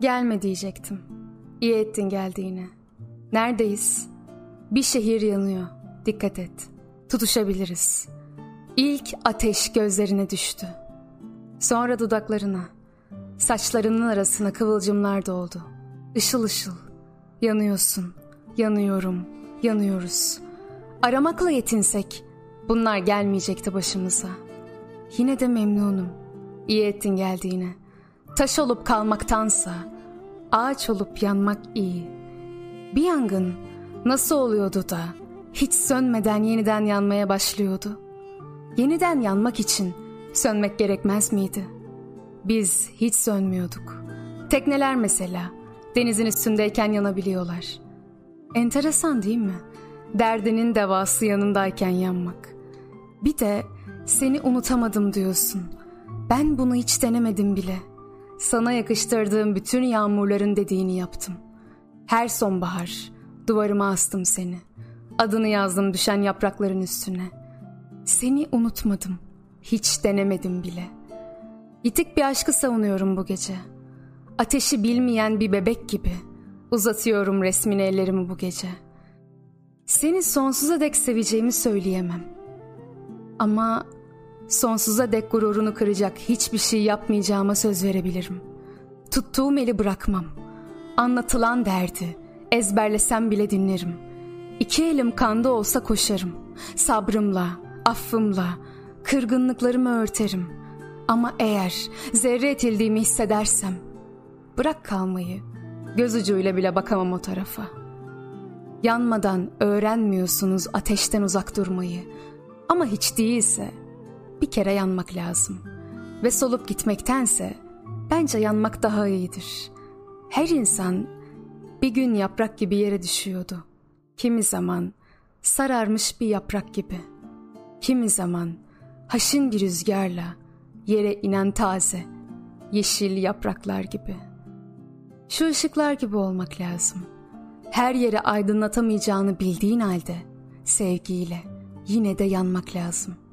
Gelme diyecektim. İyi ettin geldiğine. Neredeyiz? Bir şehir yanıyor. Dikkat et. Tutuşabiliriz. İlk ateş gözlerine düştü. Sonra dudaklarına. Saçlarının arasına kıvılcımlar doldu. Işıl ışıl. Yanıyorsun. Yanıyorum. Yanıyoruz. Aramakla yetinsek bunlar gelmeyecekti başımıza. Yine de memnunum. İyi ettin geldiğine. Taş olup kalmaktansa ağaç olup yanmak iyi. Bir yangın nasıl oluyordu da hiç sönmeden yeniden yanmaya başlıyordu? Yeniden yanmak için sönmek gerekmez miydi? Biz hiç sönmüyorduk. Tekneler mesela denizin üstündeyken yanabiliyorlar. Enteresan değil mi? Derdinin devası yanındayken yanmak. Bir de seni unutamadım diyorsun. Ben bunu hiç denemedim bile. Sana yakıştırdığım bütün yağmurların dediğini yaptım. Her sonbahar duvarıma astım seni. Adını yazdım düşen yaprakların üstüne. Seni unutmadım. Hiç denemedim bile. Yitik bir aşkı savunuyorum bu gece. Ateşi bilmeyen bir bebek gibi uzatıyorum resmini ellerimi bu gece. Seni sonsuza dek seveceğimi söyleyemem. Ama sonsuza dek gururunu kıracak hiçbir şey yapmayacağıma söz verebilirim. Tuttuğum eli bırakmam. Anlatılan derdi ezberlesem bile dinlerim. İki elim kanda olsa koşarım. Sabrımla, affımla, kırgınlıklarımı örterim. Ama eğer zerre etildiğimi hissedersem bırak kalmayı. Göz ucuyla bile bakamam o tarafa. Yanmadan öğrenmiyorsunuz ateşten uzak durmayı. Ama hiç değilse bir kere yanmak lazım. Ve solup gitmektense bence yanmak daha iyidir. Her insan bir gün yaprak gibi yere düşüyordu. Kimi zaman sararmış bir yaprak gibi. Kimi zaman haşin bir rüzgarla yere inen taze, yeşil yapraklar gibi. Şu ışıklar gibi olmak lazım. Her yeri aydınlatamayacağını bildiğin halde sevgiyle yine de yanmak lazım.''